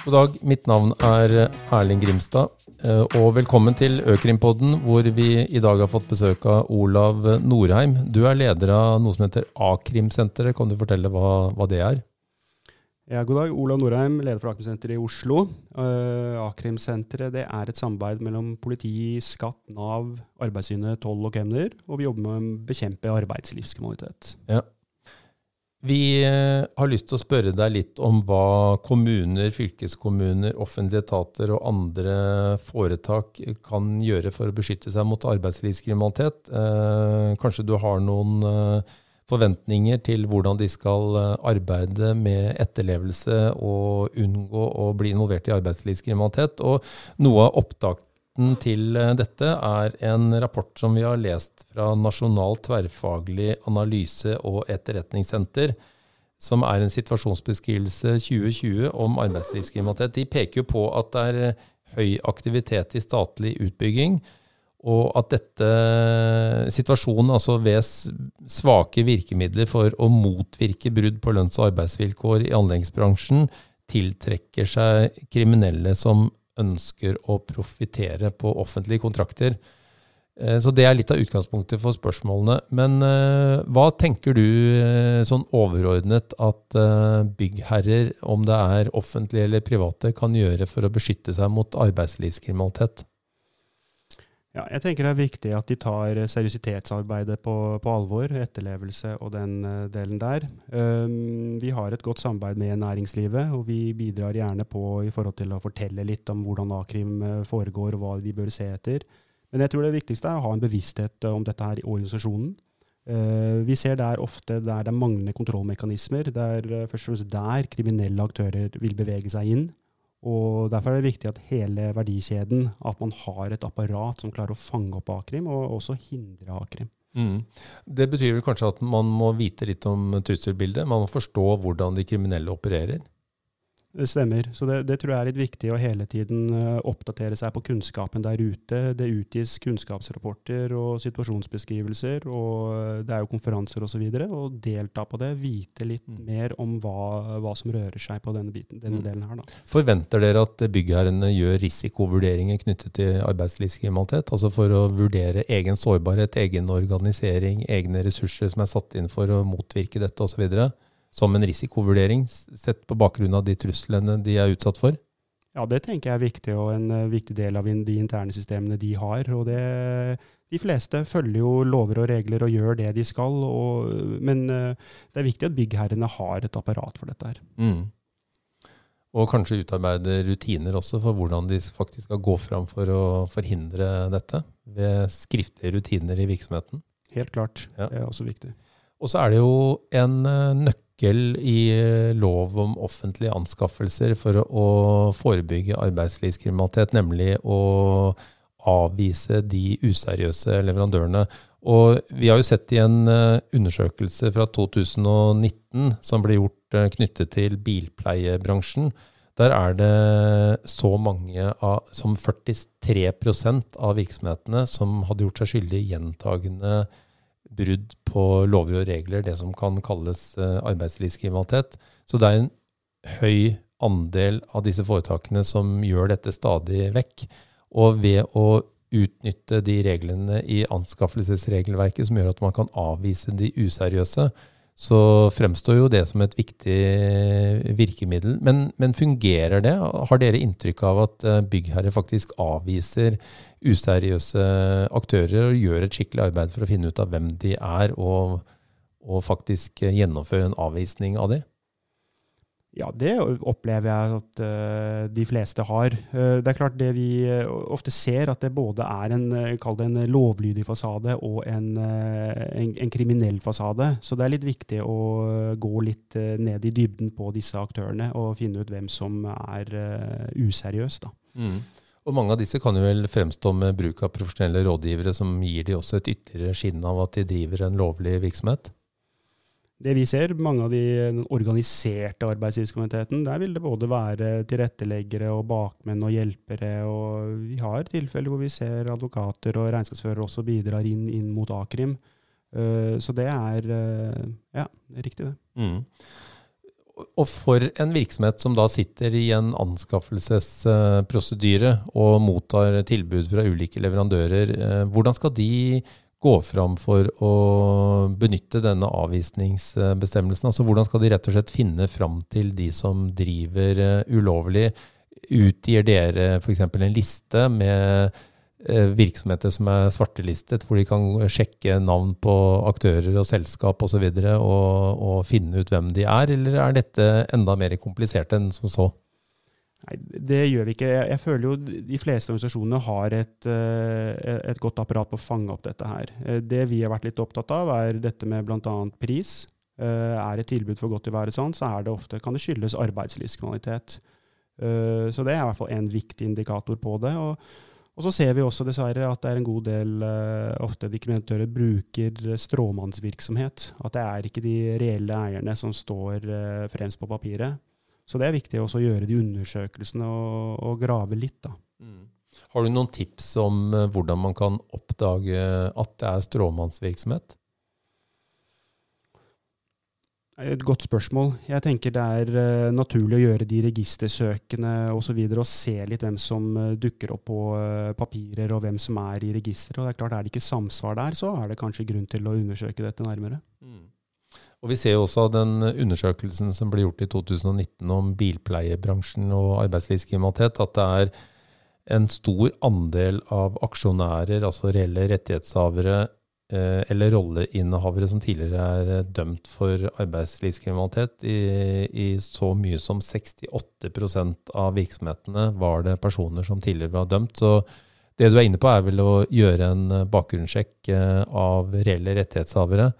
God dag, mitt navn er Erling Grimstad, eh, og velkommen til Økrimpodden, hvor vi i dag har fått besøk av Olav Norheim. Du er leder av noe som heter A-krimsenteret. Kan du fortelle hva, hva, det er? Ja, god dag. Olav Norheim, leder for A-krimsenteret i Oslo. Uh, A-krimsenteret er et samarbeid mellom politi, skatt, Nav, Arbeidssynet, toll og kemner. Og vi jobber med å bekjempe arbeidslivskriminalitet. Ja, vi eh, har lyst til å spørre deg litt om hva kommuner, fylkeskommuner, offentlige etater og andre foretak kan gjøre for å beskytte seg mot arbeidslivskriminalitet. Eh, kanskje du har noen eh, forventninger til hvordan de skal arbeide med etterlevelse og unngå å bli involvert i arbeidslivskriminalitet. Og noe av opptak Opptakten til eh, dette er en rapport som vi har lest fra Nasjonalt tverrfaglig analyse- og etterretningssenter, som er en situasjonsbeskrivelse 2020 om arbeidslivskriminalitet. De peker jo på at det er høy aktivitet i statlig utbygging, og at dette situasjonen altså ved svake virkemidler for å motvirke brudd på lønns- og arbeidsvilkår i anleggsbransjen tiltrekker seg kriminelle som ønsker å profitere på offentlige kontrakter. Eh, så det er litt av utgangspunktet for spørsmålene. Men uh, hva tenker du uh, sånn overordnet at byggherrer, om det er offentlige eller private, kan gjøre for å beskytte seg mot arbeidslivskriminalitet? Ja, jeg tenker det er viktig at de tar seriøsitetsarbeidet på, på alvor, etterlevelse og den uh, delen der. Um, vi har et godt samarbeid med næringslivet, og vi bidrar gjerne på i forhold til å fortelle litt om hvordan a-krim uh, foregår og hva de bør se etter. Men jeg tror det viktigste er å ha en bevissthet uh, om dette her i organisasjonen. vi ser der ofte der det er manglende kontrollmekanismer, der først og fremst der kriminelle aktører vil bevege seg inn og Derfor er det viktig at hele verdikjeden, at man har et apparat som klarer å fange opp a-krim, og også hindre a-krim. Mm. Det betyr vel kanskje at man må vite litt om trusselbildet? Man må forstå hvordan de kriminelle opererer? Det stemmer. Så det, det, tror jeg er litt viktig å hele tiden uh, oppdatere seg på kunnskapen der ute. Det utgis kunnskapsrapporter og situasjonsbeskrivelser, og uh, det er jo konferanser osv. Og delta på det, vite litt mm. mer om hva, hva, som rører seg på denne, biten, denne mm. delen her. Da. Forventer dere at byggherrene gjør risikovurderinger knyttet til arbeidslivskriminalitet? Altså for å vurdere egen sårbarhet, egen organisering, egne ressurser som er satt inn for å motvirke dette osv.? Som en risikovurdering, sett på bakgrunn av de truslene de er utsatt for? Ja, det tenker jeg er viktig, og en uh, viktig del av de interne systemene de har. og det, De fleste følger jo lover og regler og gjør det de skal, og, men uh, det er viktig at byggherrene har et apparat for dette. her. Mm. Og kanskje utarbeide rutiner også for hvordan de faktisk skal gå fram for å forhindre dette, ved skriftlige rutiner i virksomheten. Helt klart. Ja. Det er også viktig. Og så er det jo en uh, nøkkel nøkkel i eh, lov om offentlige anskaffelser for å forebygge arbeidslivskriminalitet, nemlig å avvise de useriøse leverandørene. Og vi har jo sett i en eh, undersøkelse fra 2019 som ble gjort eh, knyttet til bilpleiebransjen, der er det så mange av, som 43% av virksomhetene som hadde gjort seg skyldig i gjentagende brudd på lover og regler, det som kan kalles eh, arbeidslivskriminalitet. Så det er en høy andel av disse foretakene som gjør dette stadig vekk. Og ved å utnytte de reglene i anskaffelsesregelverket som gjør at man kan avvise de useriøse, så fremstår jo det som et viktig virkemiddel. Men, men, fungerer det? Har dere inntrykk av at eh, byggherre faktisk avviser useriøse aktører og gjør et skikkelig arbeid for å finne ut av hvem de er, og, og faktisk gjennomføre en avvisning av det? Ja, det opplever jeg at uh, de fleste har. Uh, det er klart det vi uh, ofte ser, at det både er en, en lovlydig fasade og en, en, en, kriminell fasade. Så det er litt viktig å gå litt ned i dybden på disse aktørene og finne ut hvem som er useriøs. da. Mm. Og Mange av disse kan jo vel fremstå med bruk av profesjonelle rådgivere, som gir de også et ytterligere skinn av at de driver en lovlig virksomhet? Det vi ser, mange av de organiserte arbeidslivskriminaliteten, der vil det både være tilretteleggere og bakmenn og hjelpere. og Vi har tilfeller hvor vi ser advokater og regnskapsførere også bidrar inn, inn mot a-krim. Uh, så det er uh, ja, det er riktig, det. Mm. Og for en virksomhet som da sitter i en anskaffelsesprosedyre og mottar tilbud fra ulike leverandører, eh, hvordan skal de gå fram for å benytte denne avvisningsbestemmelsen? Altså Hvordan skal de rett og slett finne fram til de som driver eh, ulovlig? Utgir dere f.eks. en liste med Eh, virksomheter som er svartelistet, hvor de kan sjekke navn på aktører og selskap osv. Og, så og, og finne ut hvem de er, eller er dette enda mer komplisert enn som så? Nei, Det gjør vi ikke. Jeg føler jo de fleste organisasjonene har et, eh, et godt apparat på å fange opp dette her. Eh, det vi har vært litt opptatt av, er dette med bl.a. pris. Er et tilbud for godt til å være sånn, så det ofte, kan det skyldes arbeidslivskvalitet. Så det er i hvert fall en viktig indikator på det. og og så ser vi også dessverre at det er en god del ofte diskriminatører bruker stråmannsvirksomhet. At det er ikke de reelle eierne som står fremst på papiret. Så det er viktig også å gjøre de undersøkelsene og, og grave litt, da. Mm. Har du noen tips om uh, hvordan man kan oppdage at det er stråmannsvirksomhet? Et godt spørsmål. Jeg tenker det er uh, naturlig å gjøre de registersøkene osv. Og, så og se litt hvem som uh, dukker opp på uh, papirer, og hvem som er i registeret. Og det Er klart, er det ikke samsvar der, så er det kanskje grunn til å undersøke dette nærmere. Mm. Og Vi ser jo også den undersøkelsen som ble gjort i 2019 om bilpleiebransjen og arbeidslivskriminalitet, at det er en stor andel av aksjonærer, altså reelle rettighetshavere, Eh, eller rolleinnehavere som tidligere er eh, dømt for arbeidslivskriminalitet. I, I, så mye som 68% av virksomhetene var det personer som tidligere var dømt. Så det du er inne på, er vel å gjøre en eh, bakgrunnssjekk av reelle rettighetshavere.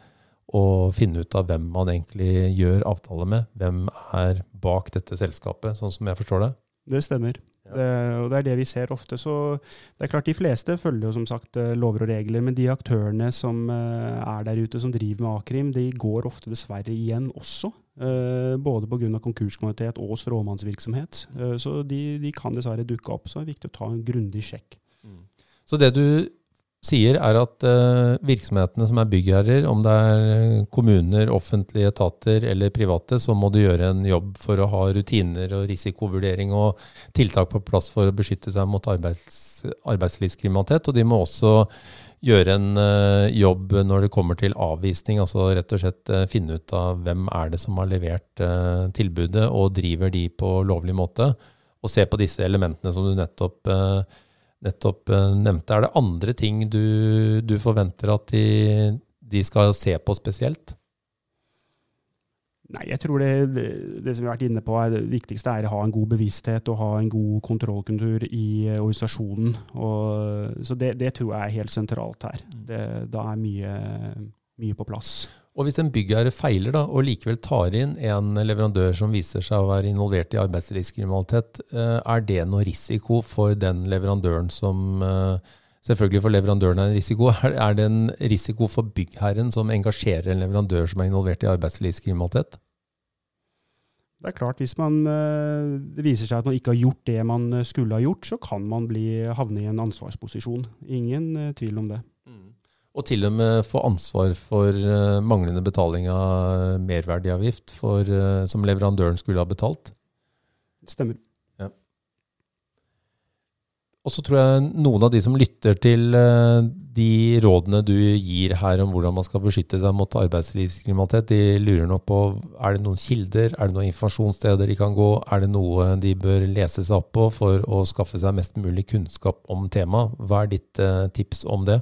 Og finne ut av hvem man egentlig gjør avtale med. Hvem er bak dette selskapet, sånn som jeg forstår det? Det stemmer. Det, og det er det vi ser ofte. Så det er klart De fleste følger jo som sagt eh, lover og regler, men de aktørene som eh, er der ute, som driver med a-krim, de går ofte dessverre igjen også. Eh, både pga. konkurskommunitet og stråmannsvirksomhet. Så de, de, kan dessverre dukke opp. Så det er viktig å ta en grundig sjekk. Mm. Så det du sier, er at uh, virksomhetene som er byggherrer, om det er eh, kommuner, offentlige etater eller private, så må du gjøre en jobb for å ha rutiner og risikovurdering og tiltak på plass for å beskytte seg mot arbeids, arbeidslivskriminalitet. Og de må også gjøre en uh, jobb når det kommer til avvisning, altså rett og slett finne ut av hvem er det som har levert tilbudet, og driver de på lovlig måte. Og se på disse elementene som du nettopp uh, nettopp eh, nevnte. Er det andre ting du, du forventer at de, de, skal se på spesielt? Nei, jeg tror det, det, det, som vi har vært inne på, er det viktigste er å ha en god bevissthet og ha en god kontrollkultur i eh, organisasjonen. Og, så det, det, tror jeg er helt sentralt her. Mm. da er mye, mye på plass. Og hvis en byggherre feiler da, og likevel tar inn en leverandør som viser seg å være involvert i arbeidslivskriminalitet, eh, er det noe risiko for den leverandøren som eh, Selvfølgelig for leverandøren er en risiko. Er det en risiko for byggherren som engasjerer en leverandør som er involvert i arbeidslivskriminalitet? Det er klart, Hvis man, eh, det viser seg at man ikke har gjort det man skulle ha gjort, så kan man bli, havne i en ansvarsposisjon. Ingen tvil om det. Og til og med få ansvar for uh, manglende betaling av merverdiavgift for, uh, som leverandøren skulle ha betalt. Stemmer. Ja. Og så tror jeg noen av de som lytter til uh, de rådene du gir her om hvordan man skal beskytte seg mot arbeidslivskriminalitet, de lurer nok på er det noen kilder, er det noen informasjonssteder de kan gå, er det noe de bør lese seg opp på for å skaffe seg mest mulig kunnskap om temaet. Hva er ditt tips om det?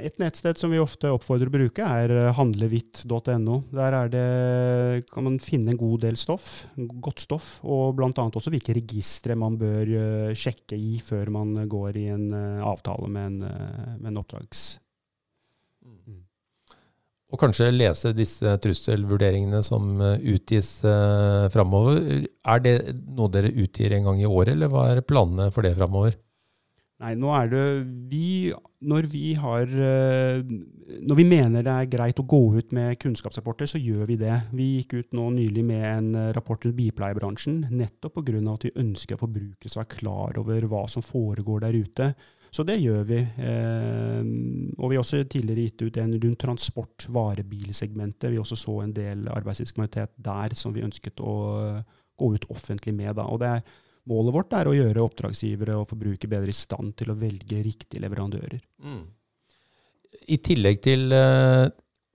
Et nettsted som vi ofte oppfordrer å bruke, er handlehvitt.no. handlevitt.no. Der det, kan man finne en god del stoff, godt stoff, og bl.a. også hvilke registre man bør uh, sjekke i før man går i en uh, avtale med en, med en oppdrags... Mm. Og kanskje lese disse trusselvurderingene som utgis uh, framover. Er det noe dere utgir en gang i året, eller hva er planene for det framover? Nei, nå er det vi Når vi har eh, Når vi mener det er greit å gå ut med kunnskapsrapporter, så gjør vi det. Vi gikk ut nå nylig med en eh, rapport til bipleiebransjen, nettopp pga. at vi ønsker at forbrukere skal være klar over hva som foregår der ute. Så det gjør vi. Eh, og vi har også tidligere gitt ut en rundt transport, varebilsegmentet. Vi også så en del arbeidslivskriminalitet der som vi ønsket å gå ut offentlig med. Da. Og det er, målet vårt er å gjøre oppdragsgivere og forbrukere bedre i stand til å velge riktige leverandører. Mm. I tillegg til uh,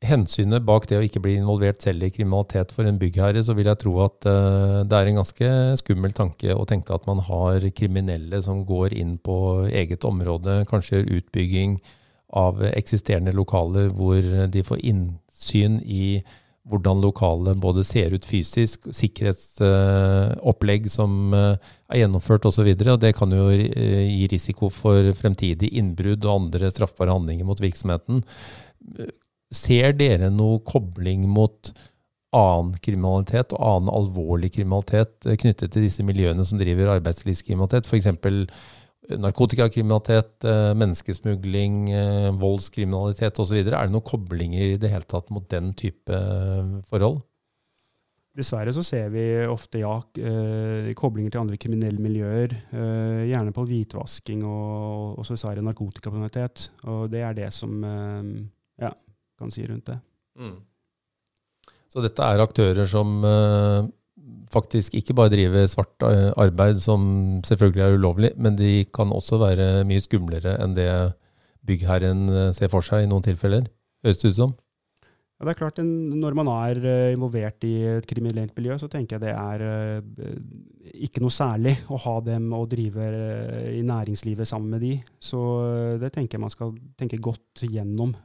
hensynet bak det å ikke bli involvert selv i kriminalitet for en byggherre, så vil jeg tro at uh, det er en ganske skummel tanke å tenke at man har kriminelle som går inn på eget område, kanskje gjør utbygging av eksisterende lokaler hvor de får innsyn i hvordan lokalet både ser ut fysisk, sikkerhetsopplegg som uh, er gjennomført osv. Det kan jo gi risiko for fremtidig innbrudd og andre straffbare handlinger mot virksomheten. Ser dere noe kobling mot annen kriminalitet og annen alvorlig kriminalitet eh, knyttet til disse miljøene som driver arbeidslivskriminalitet? F.eks. Eh, narkotikakriminalitet, eh, menneskesmugling, voldskriminalitet osv. Er det noen koblinger i det hele tatt mot den type forhold? Dessverre så ser vi ofte ja, koblinger til andre kriminelle miljøer. gjerne på hvitvasking og, og så narkotikakriminalitet. Og det er det som ja, kan si rundt det. Mm. Så dette er aktører som faktisk ikke bare driver svart eh, arbeid, som selvfølgelig er ulovlig, men de kan også være mye skumlere enn det byggherren eh, ser for seg i noen tilfeller, høres det ut som? Ja, det er klart, Når man er involvert i et kriminelt miljø, så tenker jeg det er ikke noe særlig å ha dem og drive i næringslivet sammen med de. Så det tenker jeg man skal tenke godt gjennom.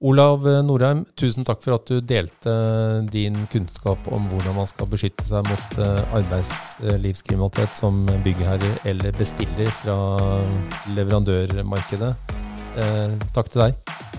Olav Norheim, tusen takk for at du delte din kunnskap om hvordan man skal beskytte seg mot eh, arbeidslivskriminalitet som byggherre eller bestiller fra leverandørmarkedet. Eh, takk til deg.